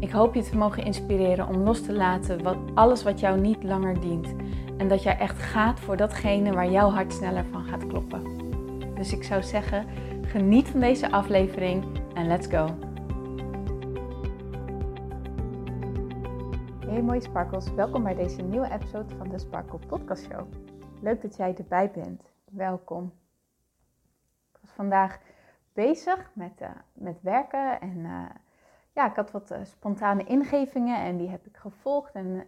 Ik hoop je te mogen inspireren om los te laten wat, alles wat jou niet langer dient. En dat jij echt gaat voor datgene waar jouw hart sneller van gaat kloppen. Dus ik zou zeggen, geniet van deze aflevering en let's go. Hey mooie sparkles, welkom bij deze nieuwe episode van de Sparkle Podcast Show. Leuk dat jij erbij bent. Welkom. Ik was vandaag bezig met, uh, met werken en... Uh, ja, ik had wat uh, spontane ingevingen en die heb ik gevolgd. En uh,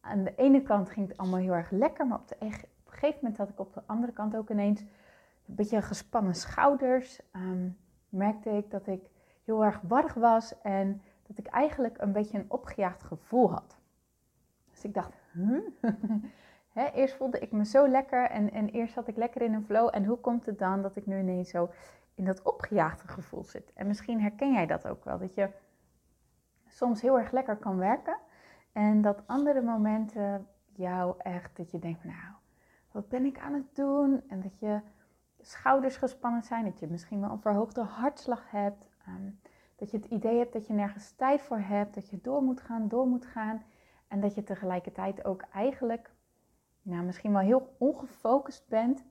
aan de ene kant ging het allemaal heel erg lekker, maar op, de, op een gegeven moment had ik op de andere kant ook ineens een beetje gespannen schouders. Um, merkte ik dat ik heel erg warrig was en dat ik eigenlijk een beetje een opgejaagd gevoel had. Dus ik dacht? He, eerst voelde ik me zo lekker en, en eerst zat ik lekker in een flow. En hoe komt het dan dat ik nu ineens zo in dat opgejaagde gevoel zit? En misschien herken jij dat ook wel, dat je soms heel erg lekker kan werken. En dat andere momenten jou echt, dat je denkt, nou, wat ben ik aan het doen? En dat je schouders gespannen zijn, dat je misschien wel een verhoogde hartslag hebt. Um, dat je het idee hebt dat je nergens tijd voor hebt, dat je door moet gaan, door moet gaan. En dat je tegelijkertijd ook eigenlijk, nou, misschien wel heel ongefocust bent.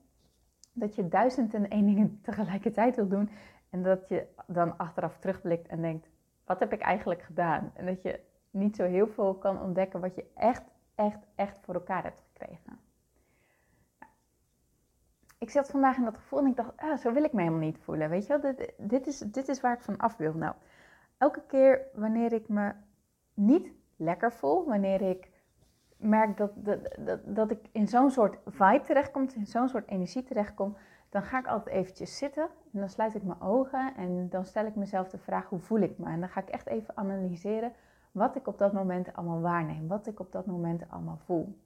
Dat je duizend en één dingen tegelijkertijd wil doen. En dat je dan achteraf terugblikt en denkt, wat heb ik eigenlijk gedaan? En dat je niet zo heel veel kan ontdekken wat je echt, echt, echt voor elkaar hebt gekregen. Ik zat vandaag in dat gevoel en ik dacht, ah, zo wil ik me helemaal niet voelen. Weet je wel, dit, dit, is, dit is waar ik van af wil. Nou, elke keer wanneer ik me niet lekker voel, wanneer ik merk dat, dat, dat, dat ik in zo'n soort vibe terechtkom, in zo'n soort energie terechtkom, dan ga ik altijd eventjes zitten en dan sluit ik mijn ogen en dan stel ik mezelf de vraag hoe voel ik me. En dan ga ik echt even analyseren wat ik op dat moment allemaal waarneem, wat ik op dat moment allemaal voel.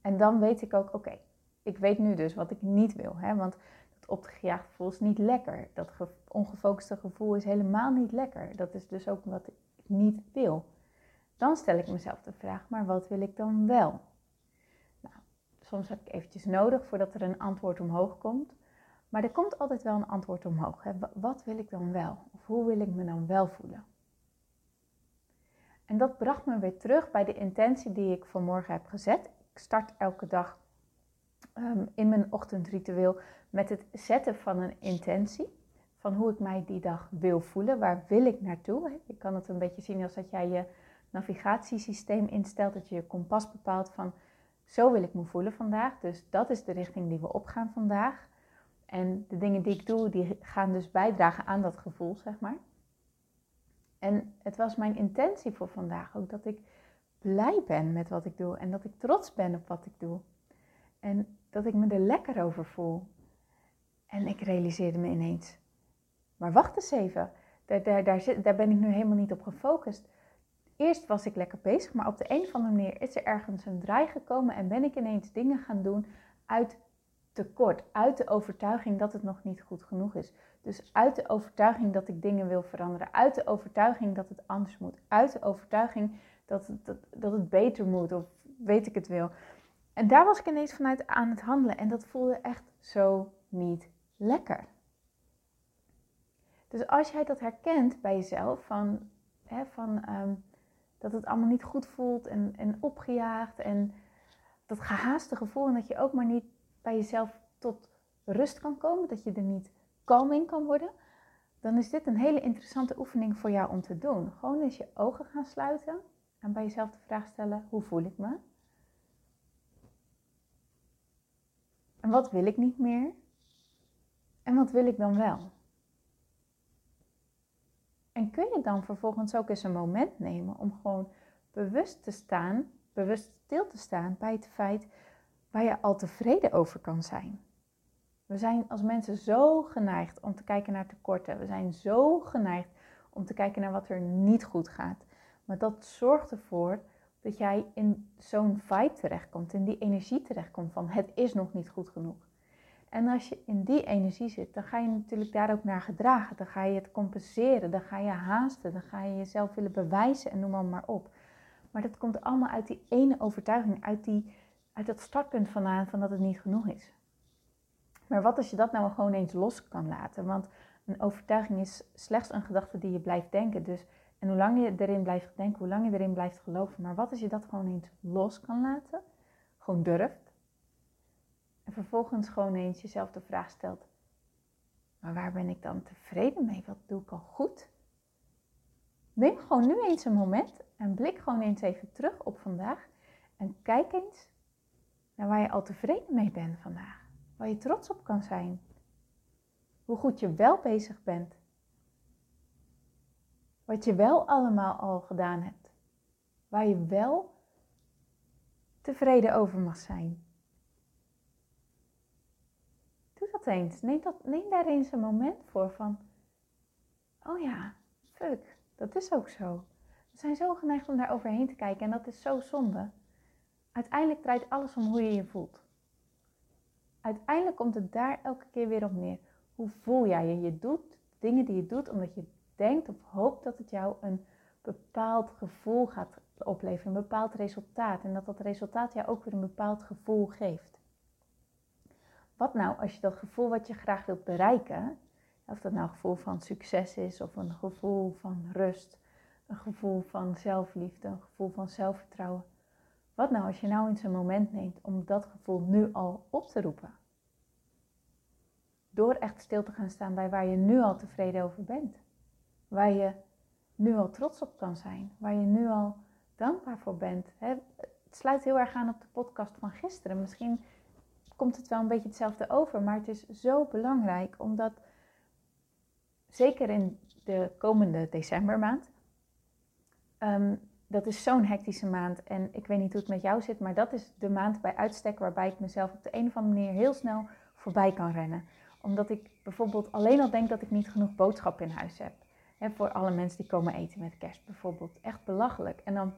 En dan weet ik ook, oké, ik weet nu dus wat ik niet wil. Hè? Want dat opgejaagd gevoel is niet lekker. Dat ongefocuste gevoel is helemaal niet lekker. Dat is dus ook wat ik niet wil. Dan stel ik mezelf de vraag, maar wat wil ik dan wel? Soms heb ik eventjes nodig voordat er een antwoord omhoog komt. Maar er komt altijd wel een antwoord omhoog. Hè? Wat wil ik dan wel? Of hoe wil ik me dan wel voelen? En dat bracht me weer terug bij de intentie die ik vanmorgen heb gezet. Ik start elke dag um, in mijn ochtendritueel met het zetten van een intentie. Van hoe ik mij die dag wil voelen. Waar wil ik naartoe? Je kan het een beetje zien als dat jij je navigatiesysteem instelt. Dat je je kompas bepaalt van zo wil ik me voelen vandaag. Dus dat is de richting die we opgaan vandaag. En de dingen die ik doe, die gaan dus bijdragen aan dat gevoel, zeg maar. En het was mijn intentie voor vandaag ook dat ik blij ben met wat ik doe en dat ik trots ben op wat ik doe. En dat ik me er lekker over voel. En ik realiseerde me ineens, maar wacht eens even, daar, daar, daar, daar ben ik nu helemaal niet op gefocust eerst was ik lekker bezig, maar op de een of andere manier is er ergens een draai gekomen en ben ik ineens dingen gaan doen uit tekort, uit de overtuiging dat het nog niet goed genoeg is. Dus uit de overtuiging dat ik dingen wil veranderen, uit de overtuiging dat het anders moet, uit de overtuiging dat het, dat, dat het beter moet of weet ik het wil. En daar was ik ineens vanuit aan het handelen en dat voelde echt zo niet lekker. Dus als jij dat herkent bij jezelf, van, hè, van um, dat het allemaal niet goed voelt en, en opgejaagd en dat gehaaste gevoel en dat je ook maar niet bij jezelf tot rust kan komen, dat je er niet kalm in kan worden, dan is dit een hele interessante oefening voor jou om te doen. Gewoon eens je ogen gaan sluiten en bij jezelf de vraag stellen: hoe voel ik me? En wat wil ik niet meer? En wat wil ik dan wel? En kun je dan vervolgens ook eens een moment nemen om gewoon bewust te staan, bewust stil te staan bij het feit waar je al tevreden over kan zijn. We zijn als mensen zo geneigd om te kijken naar tekorten. We zijn zo geneigd om te kijken naar wat er niet goed gaat. Maar dat zorgt ervoor dat jij in zo'n vibe terechtkomt, in die energie terechtkomt van het is nog niet goed genoeg. En als je in die energie zit, dan ga je natuurlijk daar ook naar gedragen. Dan ga je het compenseren, dan ga je haasten, dan ga je jezelf willen bewijzen en noem maar, maar op. Maar dat komt allemaal uit die ene overtuiging, uit, die, uit dat startpunt vandaan van dat het niet genoeg is. Maar wat als je dat nou gewoon eens los kan laten? Want een overtuiging is slechts een gedachte die je blijft denken. Dus, en hoe lang je erin blijft denken, hoe lang je erin blijft geloven. Maar wat als je dat gewoon eens los kan laten? Gewoon durft. En vervolgens gewoon eens jezelf de vraag stelt. Maar waar ben ik dan tevreden mee? Wat doe ik al goed? Neem gewoon nu eens een moment en blik gewoon eens even terug op vandaag. En kijk eens naar waar je al tevreden mee bent vandaag. Waar je trots op kan zijn. Hoe goed je wel bezig bent. Wat je wel allemaal al gedaan hebt. Waar je wel tevreden over mag zijn. Doe eens. Neem, dat, neem daar eens een moment voor van, oh ja, fuck, dat is ook zo. We zijn zo geneigd om daar overheen te kijken en dat is zo zonde. Uiteindelijk draait alles om hoe je je voelt. Uiteindelijk komt het daar elke keer weer op neer. Hoe voel jij je? Je doet dingen die je doet omdat je denkt of hoopt dat het jou een bepaald gevoel gaat opleveren, een bepaald resultaat. En dat dat resultaat jou ook weer een bepaald gevoel geeft. Wat nou als je dat gevoel wat je graag wilt bereiken, of dat nou een gevoel van succes is, of een gevoel van rust, een gevoel van zelfliefde, een gevoel van zelfvertrouwen. Wat nou als je nou eens een moment neemt om dat gevoel nu al op te roepen? Door echt stil te gaan staan bij waar je nu al tevreden over bent. Waar je nu al trots op kan zijn. Waar je nu al dankbaar voor bent. Het sluit heel erg aan op de podcast van gisteren. Misschien komt het wel een beetje hetzelfde over. Maar het is zo belangrijk omdat, zeker in de komende decembermaand, um, dat is zo'n hectische maand. En ik weet niet hoe het met jou zit, maar dat is de maand bij uitstek waarbij ik mezelf op de een of andere manier heel snel voorbij kan rennen. Omdat ik bijvoorbeeld alleen al denk dat ik niet genoeg boodschappen in huis heb. voor alle mensen die komen eten met kerst bijvoorbeeld. Echt belachelijk. En dan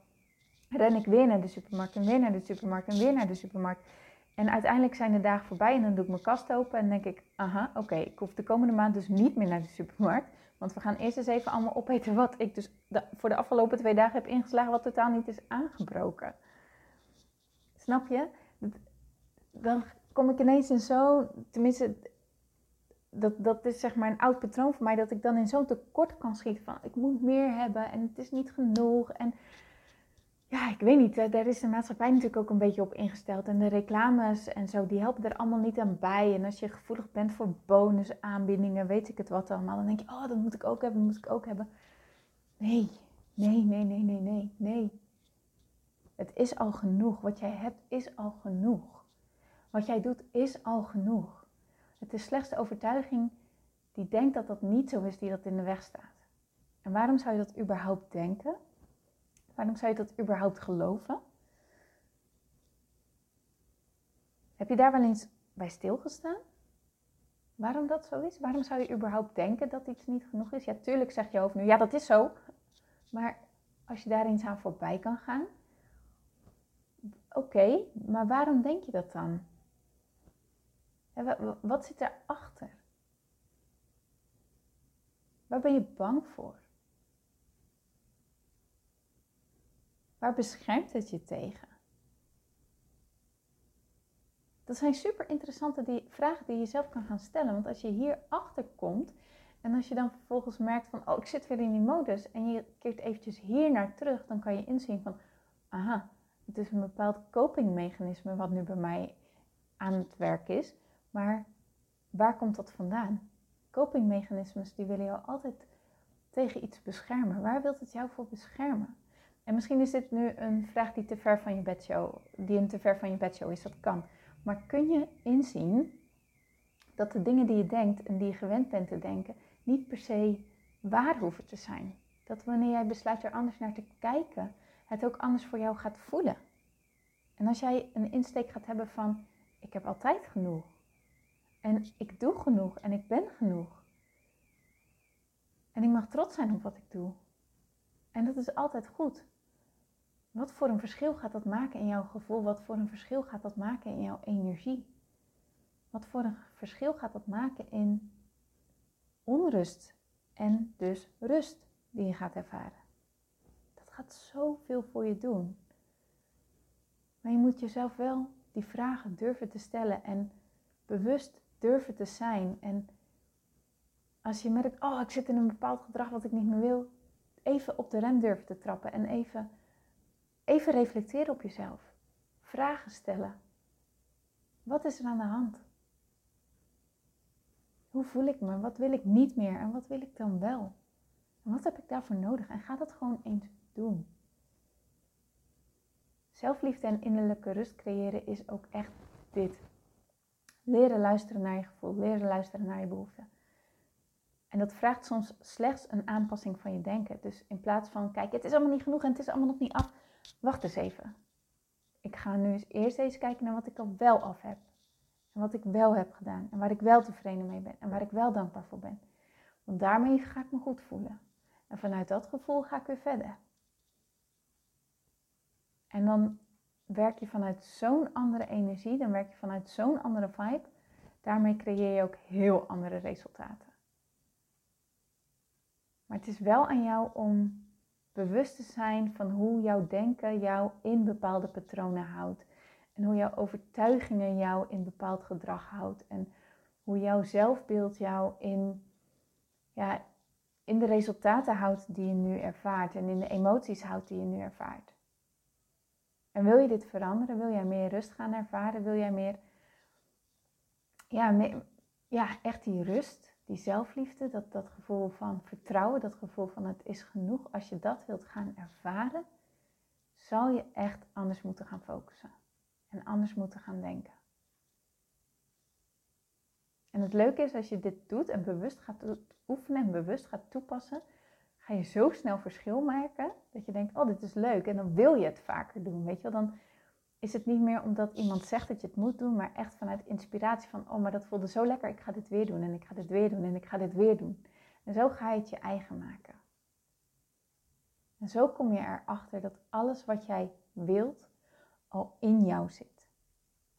ren ik weer naar de supermarkt en weer naar de supermarkt en weer naar de supermarkt. En uiteindelijk zijn de dagen voorbij en dan doe ik mijn kast open en denk ik, aha, oké, ik hoef de komende maand dus niet meer naar de supermarkt. Want we gaan eerst eens even allemaal opeten wat ik dus voor de afgelopen twee dagen heb ingeslagen, wat totaal niet is aangebroken. Snap je? Dan kom ik ineens in zo, tenminste, dat, dat is zeg maar een oud patroon voor mij, dat ik dan in zo'n tekort kan schieten van ik moet meer hebben en het is niet genoeg. En ja, ik weet niet, daar is de maatschappij natuurlijk ook een beetje op ingesteld. En de reclames en zo, die helpen er allemaal niet aan bij. En als je gevoelig bent voor bonusaanbiedingen, weet ik het wat allemaal. Dan denk je, oh, dat moet ik ook hebben, dat moet ik ook hebben. Nee, nee, nee, nee, nee, nee, nee. Het is al genoeg. Wat jij hebt is al genoeg. Wat jij doet is al genoeg. Het is slechts de overtuiging die denkt dat dat niet zo is, die dat in de weg staat. En waarom zou je dat überhaupt denken? Waarom zou je dat überhaupt geloven? Heb je daar wel eens bij stilgestaan? Waarom dat zo is? Waarom zou je überhaupt denken dat iets niet genoeg is? Ja, tuurlijk zegt je hoofd nu, ja, dat is zo. Maar als je daar eens aan voorbij kan gaan, oké, maar waarom denk je dat dan? Wat zit erachter? Waar ben je bang voor? Waar beschermt het je tegen? Dat zijn super interessante die, vragen die je zelf kan gaan stellen. Want als je hier achter komt en als je dan vervolgens merkt van, oh, ik zit weer in die modus en je keert eventjes hier naar terug, dan kan je inzien van, aha, het is een bepaald copingmechanisme wat nu bij mij aan het werk is. Maar waar komt dat vandaan? Copingmechanismes die willen jou altijd tegen iets beschermen. Waar wilt het jou voor beschermen? En misschien is dit nu een vraag die te ver van je bedshow, die een te ver van je bedshow is, dat kan. Maar kun je inzien dat de dingen die je denkt en die je gewend bent te denken, niet per se waar hoeven te zijn? Dat wanneer jij besluit er anders naar te kijken, het ook anders voor jou gaat voelen. En als jij een insteek gaat hebben van, ik heb altijd genoeg. En ik doe genoeg en ik ben genoeg. En ik mag trots zijn op wat ik doe. En dat is altijd goed. Wat voor een verschil gaat dat maken in jouw gevoel? Wat voor een verschil gaat dat maken in jouw energie? Wat voor een verschil gaat dat maken in onrust en dus rust die je gaat ervaren? Dat gaat zoveel voor je doen. Maar je moet jezelf wel die vragen durven te stellen en bewust durven te zijn. En als je merkt, oh, ik zit in een bepaald gedrag wat ik niet meer wil, even op de rem durven te trappen en even, even reflecteren op jezelf. Vragen stellen. Wat is er aan de hand? Hoe voel ik me? Wat wil ik niet meer en wat wil ik dan wel? En wat heb ik daarvoor nodig? En ga dat gewoon eens doen. Zelfliefde en innerlijke rust creëren is ook echt dit. Leren luisteren naar je gevoel, leren luisteren naar je behoeften. En dat vraagt soms slechts een aanpassing van je denken. Dus in plaats van, kijk, het is allemaal niet genoeg en het is allemaal nog niet af. Wacht eens even. Ik ga nu eens eerst eens kijken naar wat ik al wel af heb. En wat ik wel heb gedaan. En waar ik wel tevreden mee ben. En waar ik wel dankbaar voor ben. Want daarmee ga ik me goed voelen. En vanuit dat gevoel ga ik weer verder. En dan werk je vanuit zo'n andere energie. Dan werk je vanuit zo'n andere vibe. Daarmee creëer je ook heel andere resultaten. Maar het is wel aan jou om bewust te zijn van hoe jouw denken jou in bepaalde patronen houdt. En hoe jouw overtuigingen jou in bepaald gedrag houdt. En hoe jouw zelfbeeld jou in, ja, in de resultaten houdt die je nu ervaart. En in de emoties houdt die je nu ervaart. En wil je dit veranderen? Wil jij meer rust gaan ervaren? Wil jij meer, ja, meer, ja echt die rust? Die zelfliefde, dat, dat gevoel van vertrouwen, dat gevoel van het is genoeg, als je dat wilt gaan ervaren, zal je echt anders moeten gaan focussen en anders moeten gaan denken. En het leuke is als je dit doet en bewust gaat oefenen en bewust gaat toepassen, ga je zo snel verschil merken dat je denkt, oh dit is leuk en dan wil je het vaker doen, weet je wel. Dan is het niet meer omdat iemand zegt dat je het moet doen, maar echt vanuit inspiratie van, oh, maar dat voelde zo lekker, ik ga dit weer doen en ik ga dit weer doen en ik ga dit weer doen. En zo ga je het je eigen maken. En zo kom je erachter dat alles wat jij wilt al in jou zit.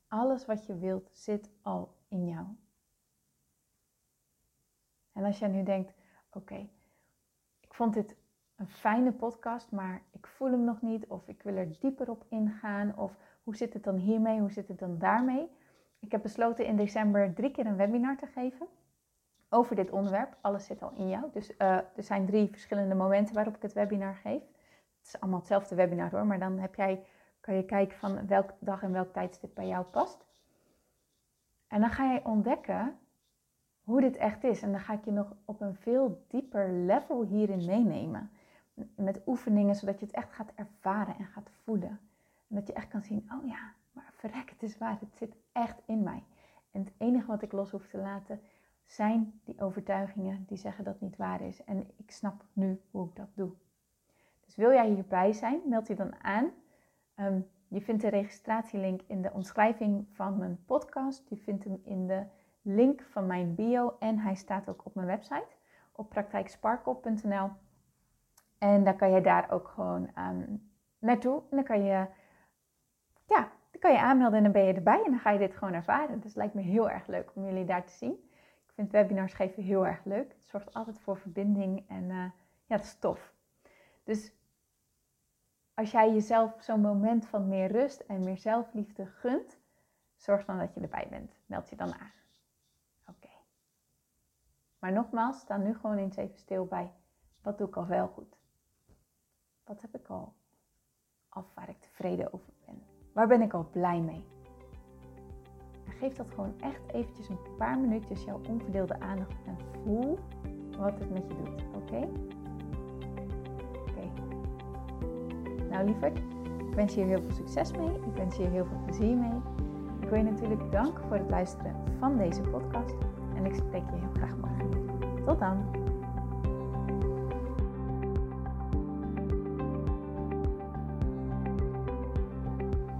Alles wat je wilt zit al in jou. En als jij nu denkt, oké, ik vond dit een fijne podcast, maar ik voel hem nog niet of ik wil er dieper op ingaan of hoe zit het dan hiermee? Hoe zit het dan daarmee? Ik heb besloten in december drie keer een webinar te geven over dit onderwerp. Alles zit al in jou. Dus uh, er zijn drie verschillende momenten waarop ik het webinar geef. Het is allemaal hetzelfde webinar hoor, maar dan heb jij, kan je kijken van welke dag en welk tijdstip bij jou past. En dan ga je ontdekken hoe dit echt is. En dan ga ik je nog op een veel dieper level hierin meenemen. Met oefeningen, zodat je het echt gaat ervaren en gaat voelen. En dat je echt kan zien, oh ja, maar verrek, het is waar, het zit echt in mij. En het enige wat ik los hoef te laten zijn die overtuigingen die zeggen dat het niet waar is. En ik snap nu hoe ik dat doe. Dus wil jij hierbij zijn, meld je dan aan. Ehm, je vindt de registratielink in de omschrijving van mijn podcast. Je vindt hem in de link van mijn bio en hij staat ook op mijn website op praktijksparkle.nl. En dan kan je daar ook gewoon um, naartoe. En dan kan je dan kan je aanmelden en dan ben je erbij en dan ga je dit gewoon ervaren. Dus het lijkt me heel erg leuk om jullie daar te zien. Ik vind webinars geven heel erg leuk. Het zorgt altijd voor verbinding en uh, ja, het is tof. Dus als jij jezelf zo'n moment van meer rust en meer zelfliefde gunt, zorg dan dat je erbij bent. Meld je dan aan. Oké. Maar nogmaals, sta nu gewoon eens even stil bij. Wat doe ik al wel goed? Wat heb ik al af waar ik tevreden over ben? Waar ben ik al blij mee? Geef dat gewoon echt eventjes een paar minuutjes jouw onverdeelde aandacht en voel wat het met je doet. Oké? Oké. Nou lieverd, ik wens je heel veel succes mee. Ik wens je heel veel plezier mee. Ik wil je natuurlijk danken voor het luisteren van deze podcast. En ik spreek je heel graag morgen. Tot dan!